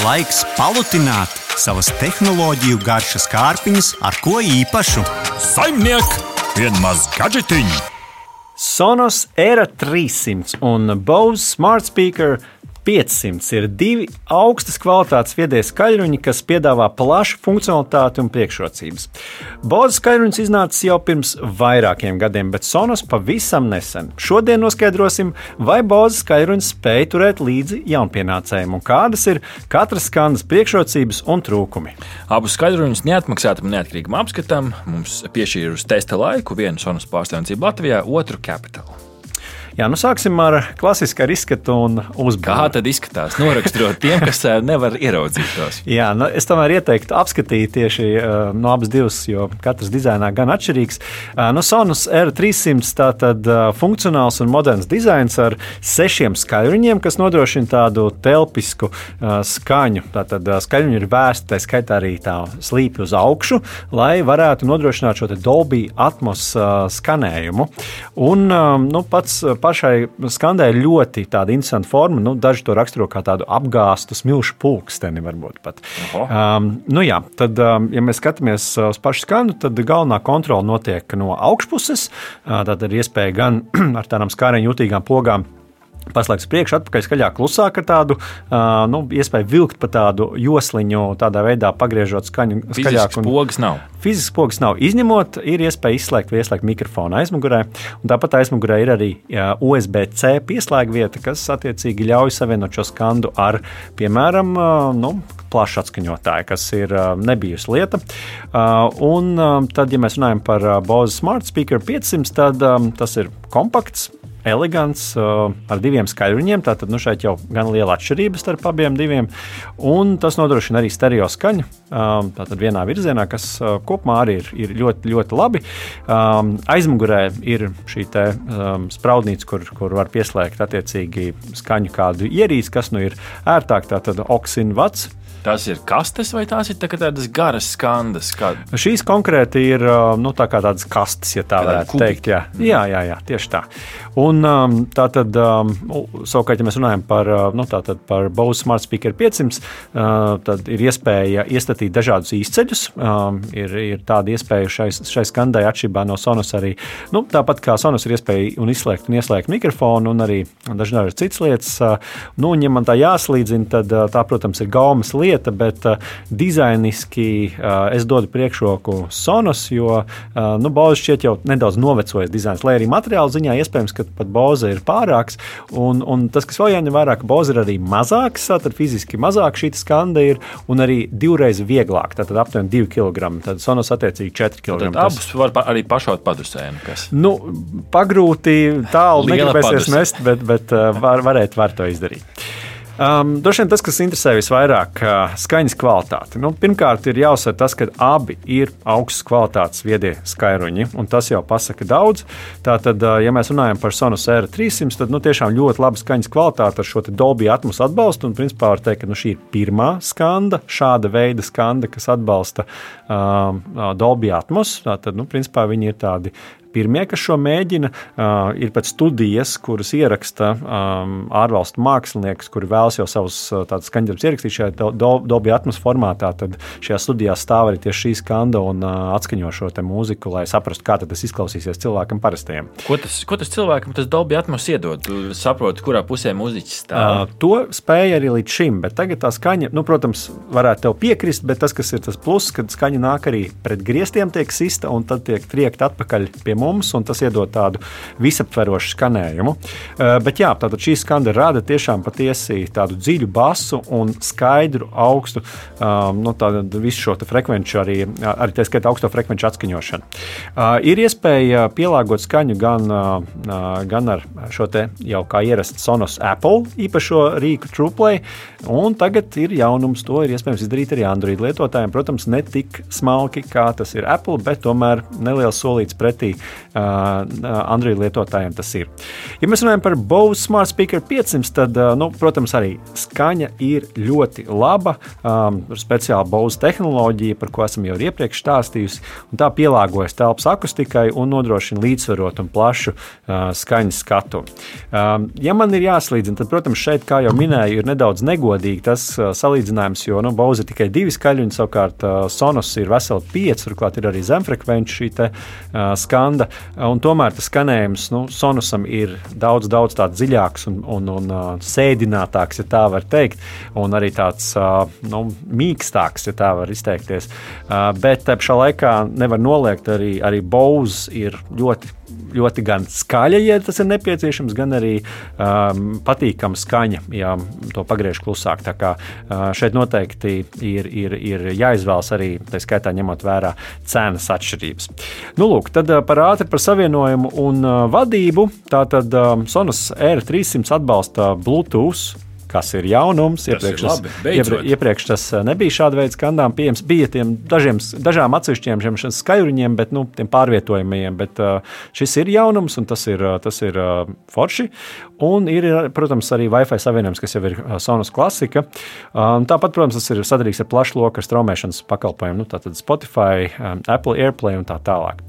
Laiks palutināt savas tehnoloģiju garšas kārpiņas ar ko īpašu. Saimniek, vienmaz gadžetiņu! Sonos Era 300 un Bose Smart Speaker 500 ir divi augstas kvalitātes viedie skaļruņi, kas piedāvā plašu funkcionalitāti un priekšrocības. Bose skaļruņš iznācis jau pirms vairākiem gadiem, bet Sonos pavisam nesen. Šodien noskaidrosim, vai Bose skaļruņš spēj turēt līdzi jaunpienācējiem un kādas ir katras skandas priekšrocības un trūkumi. Abus skaļruņus neatmaksātam un neatkarīgam apskatam mums piešķīra uz testa laiku vienu Sonos pārstāvniecību Latvijā, otru Capital. Jā, nu sāksim ar klasisku izskatu un uzbūvi. Kā tad izskatās? Noraksturot tiem, kas nevar ieraudzīt tos. Jā, nu, es tomēr ieteiktu apskatīt tieši uh, no abas divas, jo katrs dizainā gan atšķirīgs. Uh, no Sonos R300 tātad uh, funkcionāls un moderns dizains ar sešiem skaļruņiem, kas nodrošina tādu telpisku uh, skaņu. Tātad uh, skaļruņi ir vērsti, tā skaitā arī tā slīpi uz augšu, lai varētu nodrošināt šo Dolby atmos uh, skanējumu. Un um, nu, pats pašai skandē ļoti tāda interesanta forma. Nu, daži to raksturo kā tādu apgāstu smilšu pulksteni, varbūt pat. Oho. Um, nu, jā, tad, um, ja mēs skatāmies uz pašu skanu, tad galvenā kontrole notiek no augšpuses. Uh, tad ir iespēja gan ar tādām skārienu jutīgām pogām paslēgts priekšā, atpakaļ skaļāk, klusāk ar tādu nu, iespēju vilkt pa tādu josliņu, tādā veidā pagriežot skaņu skaļāk. Un, pogas nav. Fizisks pogas nav. Izņemot, ir iespēja izslēgt vai ieslēgt mikrofonu aizmugurē. Tāpat aizmugurē ir arī USB-C pieslēgvieta, kas attiecīgi ļauj savienot šo skandu ar, piemēram, nu, plašu atskaņotāju, kas ir nebijusi lieta. Un tad, ja mēs runājam par Bose Smart Speaker 500, tad tas ir kompakts, elegants, uh, ar diviem skaļruņiem. Tātad nu, šeit jau gan liela atšķirība starp abiem diviem. Un tas nodrošina arī stereo skaņu. Um, tātad vienā virzienā, kas uh, kopumā arī ir, ir ļoti, ļoti labi. Um, aizmugurē ir šī te, um, spraudnīca, kur, kur var pieslēgt attiecīgi skaņu kādu ierīci, kas nu ir ērtāk. Tātad Oxin Vats Tas ir kastes vai tās ir tā tādas garas skandas? Kā... Šīs konkrēti ir nu, tā tādas kastes, ja tā varētu kubi. teikt. Jā. Jā, jā, jā, tieši tā. Un, tā tad, savukārt, ja mēs runājam par, nu, par Bose Smart Speaker 500, tad ir iespēja iestatīt dažādus īsceļus. Ir, ir tāda iespēja šai, šai skandai atšķirībā no Sonos arī. Nu, tāpat kā Sonos ir iespēja un izslēgt un ieslēgt mikrofonu un arī dažādas citas lietas. Nu, un, ja man tā jāslīdzina, tad tā, protams, ir gaumas lieta lieta, bet uh, dizainiski uh, es dodu priekšroku Sonos, jo uh, nu, Bose šķiet jau nedaudz novecojis dizains, lai arī materiāla ziņā iespējams, ka pat Bose ir pārāks. Un, un tas, kas vēl jāņem vērā, ka Bose ir arī mazāks, tad fiziski mazāk šī skanda ir un arī divreiz vieglāk, tad aptuveni 2 kg. Tad Sonos attiecīgi 4 kg. Tad abus var pa, arī pašaut padusēnu. Kas? Nu, pagrūti tālu negribēsies mest, bet, bet var, varēt var to izdarīt. Um, Droši vien tas, kas interesē visvairāk, ir uh, skaņas kvalitāte. Nu, pirmkārt, ir jāuzsver tas, ka abi ir augstas kvalitātes viedie skaļruņi, un tas jau pasaka daudz. Tātad, uh, ja mēs runājam par Sonos R300, tad nu, tiešām ļoti laba skaņas kvalitāte ar šo Dolby atmosfēru atbalstu. Un, principā, var teikt, ka nu, šī ir pirmā skanda, šāda veida skanda, kas atbalsta um, Dolby atmosfēru. Tātad, nu, principā, viņi ir tādi pirmie, kas šo mēģina. Ir pēc studijas, kuras ieraksta ārvalstu mākslinieks, kuri vēlas jau savus uh, skaņdarbus ierakstīt šajā do, do, Dolby atmosfēras formātā. Tad šajā studijā stāv arī tieši šī skanda un atskaņo šo mūziku, lai saprastu, kā tas izklausīsies cilvēkam parastajam. Ko tas, ko tas cilvēkam tas Dolby atmosfēra iedod? Tu saproti, kurā pusē mūziķis stāv. Uh, to spēja arī līdz šim, bet tagad tā skaņa, nu, protams, varētu tev piekrist, bet tas, kas ir tas pluss, kad skaņa nāk arī pret griestiem, tiek sista un tad tiek triekta atpakaļ pie mums, un tas iedod tādu visaptverošu skanējumu. Uh, bet jā, tātad šī skanda rada tiešām patiesi tādu dziļu basu un skaidru, augstu, um, nu, tādu visu šo frekvenču, arī, arī tā skaitā augsto frekvenču atskaņošanu. Uh, ir iespēja pielāgot skaņu gan, gan ar šo te jau kā ierasts Sonos Apple īpašo rīku TruePlay, un tagad ir jaunums, to ir iespējams izdarīt arī Android lietotājiem. Protams, ne tik smalki kā tas ir Apple, bet tomēr neliels solīts pretī uh, Android lietotājiem tas ir. Ja mēs runājam par Bose Smart Speaker 500, tad, nu, protams, arī skaņa ir ļoti laba. Um, speciāla Bose tehnoloģija, par ko esam jau iepriekš stāstījusi, un tā pielāgojas telpas akustikai un nodrošina līdzsvarotu un plašu uh, skaņas skatu. Um, ja man ir jāslīdzina, tad, protams, šeit, kā jau minēju, ir nedaudz negodīgi tas uh, salīdzinājums, jo nu, Bose ir tikai divi skaļi, un savukārt uh, Sonos ir veseli pieci, turklāt ir arī zemfrekvenču šī te, uh, skanda. Un tomēr tas skanējums nu, Sonusam ir daudz, daudz dziļāks un, un, un uh, sēdinātāks, ja tā var teikt, un arī tāds uh, nu, mīkstāks, ja tā var izteikties. Uh, bet te pašā laikā nevar noliegt arī, arī Bose ir ļoti ļoti gan skaļa, ja tas ir nepieciešams, gan arī um, patīkama skaņa, ja to pagriež klusāk. Tā kā uh, šeit noteikti ir, ir, ir jāizvēlas arī, tā skaitā ņemot vērā cenas atšķirības. Nu, lūk, tad uh, par ātri par savienojumu un uh, vadību. Tātad um, Sonos R300 atbalsta Bluetooth kas ir jaunums. Tas iepriekš, ir labi, tas, ieprie, iepriekš tas eh, nebija šāda veida skandām pieejams. Bija tiem dažiem, dažām atsevišķiem šiem skaļruņiem, bet nu, tiem pārvietojamajiem. Bet uh, šis ir jaunums un tas ir, tas ir forši. Un ir, protams, arī Wi-Fi savienojums, kas jau ir Sonos klasika. Tāpat, protams, tas ir sadarīgs ar plašu loku straumēšanas pakalpojumu, nu, tātad Spotify, Apple AirPlay un tā tālāk.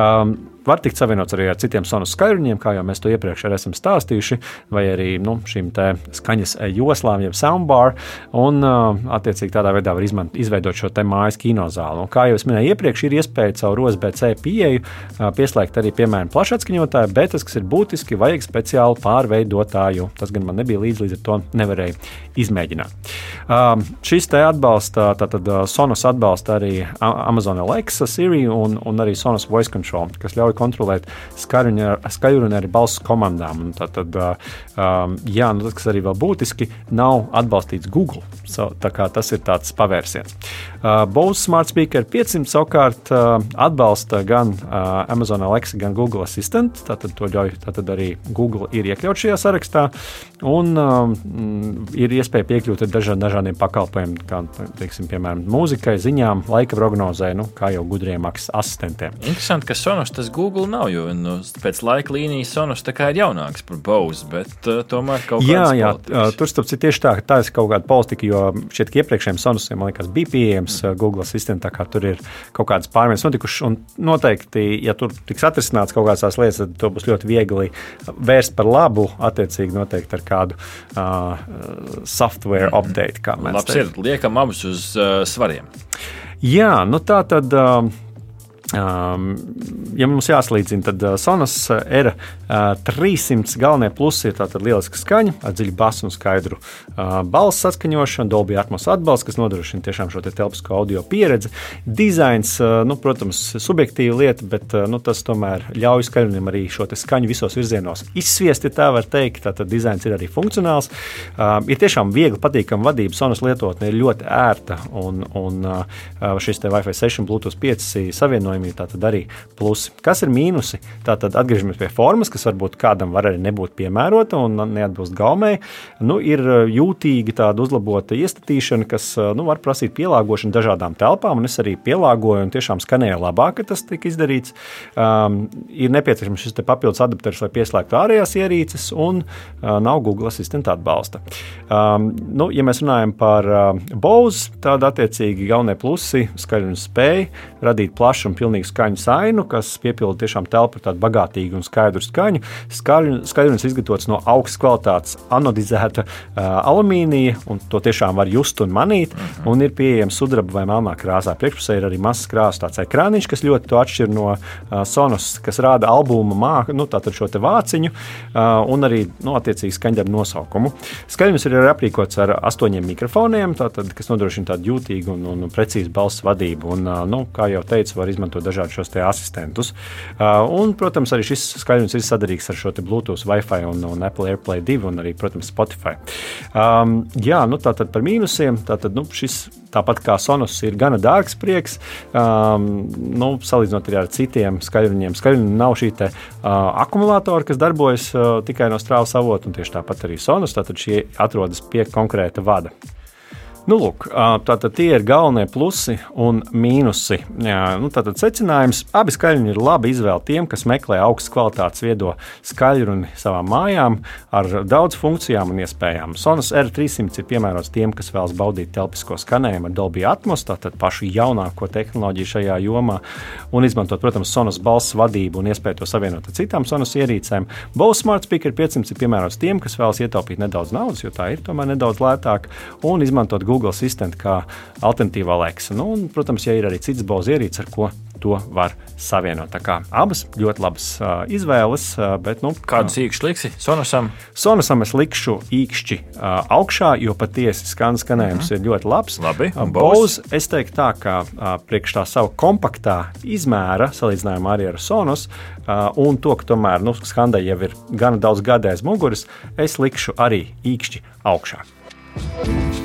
Um, var tikt savienots arī ar citiem sonus skaļruņiem, kā jau mēs to iepriekš esam stāstījuši, vai arī nu, šīm skaņas joslām, jeb soundbar. Un, attiecīgi, tādā veidā var izmant, izveidot šo mājas kinozāli. Un, kā jau minēju iepriekš, ir iespēja caur USB-C pieeju pieslēgt arī, piemēram, plašsaziņotāju, bet tas, kas ir būtiski, vajag speciālu pārveidotāju. Tas gan man nebija līdzi, līdz ar to nevarēju izmēģināt. Um, šis te atbalsta, tātad Sonos atbalsta arī Amazon Alexa, Siri un, un arī Sonos Voice Control, kas ļauj kontrolēt skaļruni ar balss komandām. Un tad, um, jā, nu, tas, kas arī vēl būtiski, nav atbalstīts Google. So, tas ir tāds pavērsiens. Uh, Bose Smart Speaker 500 savukārt uh, atbalsta gan uh, Amazon Alexa, gan Google Assistant. Tātad to ļauj tātad arī Google ir iekļauts šajā sarakstā. Un um, ir iespēja piekļūt dažādiem, dažādiem pakalpojumiem, kā teiksim, piemēram mūzikai, ziņām, laika prognozē, nu, kā jau gudriem asistentiem. Interesanti, ka Sonos tas Google nav, jo nu, pēc laika līnijas Sonos ir jaunāks par Bose, bet uh, tomēr kaut kā. Jā, jā politikas. tur starp citu tieši tā, ka tā ir kaut kāda politika, jo ka iepriekšējiem Sonosiem, man liekas, bija pieejams mm. Google Assistant, tā kā tur ir kaut kādas pārmaiņas notikušas, un noteikti, ja tur tiks atrisināts kaut kādas tās lietas, tad to būs ļoti viegli vērst par labu, attiecīgi noteikti ar kādu uh, software mm. update. Labs teikt. ir, liekam abus uz uh, svariem. Jā, nu tā tad. Uh, ja mums jāsalīdzina, tad Sonas era uh, 300 galvenie plusi ir tāda lieliska skaņa, ar dziļu basu un skaidru balss saskaņošanu, Dolby Atmos atbalsts, kas nodrošina tiešām šo te telpisko audio pieredzi. Dizains, nu, protams, subjektīva lieta, bet nu, tas tomēr ļauj skaļumiem arī šo skaņu visos virzienos izsviest, ja tā var teikt. Tātad dizains ir arī funkcionāls. Ir tiešām viegli patīkama vadība. Sonas lietotne ir ļoti ērta un, un šis Wi-Fi 6 un Bluetooth 5 savienojums savienojumība, tātad arī plusi. Kas ir mīnusi? Tātad atgriežamies pie formas, kas varbūt kādam var arī nebūt piemērota un neatbilst gaumei. Nu, ir uh, jūtīga tāda uzlabota iestatīšana, kas uh, nu, var prasīt pielāgošanu dažādām telpām, un es arī pielāgoju un tiešām skanēju labāk, ka tas tika izdarīts. Um, ir nepieciešams šis papildus adapters, lai pieslēgtu ārējās ierīces, un uh, nav Google asistenta atbalsta. Um, nu, ja mēs runājam par uh, Bose, tad attiecīgi galvenie plusi - skaļums spēja radīt plašu un pilnīgu skaņu sainu, kas piepilda tiešām telpu ar tādu bagātīgu un skaidru skaņu. Skaļums izgatavots no augstas kvalitātes anodizēta uh, alumīnija, un to tiešām var just un manīt. Uh mhm. -huh. Un ir pieejams sudraba vai melnā krāsā. Priekšpusē ir arī mazs krāsas ekrāniņš, kas ļoti to atšķir no uh, Sonos, kas rāda albuma māku, nu, tātad šo vāciņu uh, un arī nu, attiecīgi skaņdarbu nosaukumu. Skaļums ir arī aprīkots ar astoņiem mikrofoniem, tātad, kas nodrošina tādu jūtīgu un, un, un precīzu balss vadību. Un, uh, nu, kā jau teicu, var izmantot izmanto dažādus šos asistentus. Uh, un, protams, arī šis skaļums ir sadarīgs ar šo Bluetooth, Wi-Fi un, un Apple AirPlay 2 un arī, protams, Spotify. Um, jā, nu tātad par mīnusiem. Tātad, nu, šis, tāpat kā Sonos, ir gana dārgs prieks. Um, nu, salīdzinot ar citiem skaļruņiem, skaļruņiem nav šī te, uh, akumulātora, kas darbojas uh, tikai no strāvas avota, un tieši tāpat arī Sonos. Tātad šie atrodas pie konkrēta vada. Nu, lūk, tātad tie ir galvenie plusi un mīnusi. Jā, nu, tātad secinājums, abi skaļruņi ir labi izvēle tiem, kas meklē augstas kvalitātes viedo skaļruni savām mājām ar daudz funkcijām un iespējām. Sonas R300 ir piemērots tiem, kas vēlas baudīt telpisko skanējumu ar Dolby Atmos, tātad pašu jaunāko tehnoloģiju šajā jomā, un izmantot, protams, Sonas balss vadību un iespēju to savienot ar citām Sonas ierīcēm. Bose Smart Speaker 500 ir piemērots tiem, kas vēlas ietaupīt nedaudz naudas, jo tā ir tomēr nedaudz lētāk, un izmantot Google Assistant kā alternatīvā Alexa. Nu, un, protams, ja ir arī cits balss ierīces, ar ko to var savienot. Tā kā abas ļoti labas uh, izvēles. Uh, bet, nu, Kādus īkšķus liksi Sonusam? Sonusam es likšu īkšķi uh, augšā, jo patiesi skan skanējums mm -hmm. ir ļoti labs. Labi, uh, Bose, es teiktu tā, ka uh, priekš tā sava kompaktā izmēra, salīdzinājumā arī ar Sonus, uh, un to, ka tomēr nu, skandai jau ir gana daudz gadu aiz muguras, es likšu arī īkšķi augšā.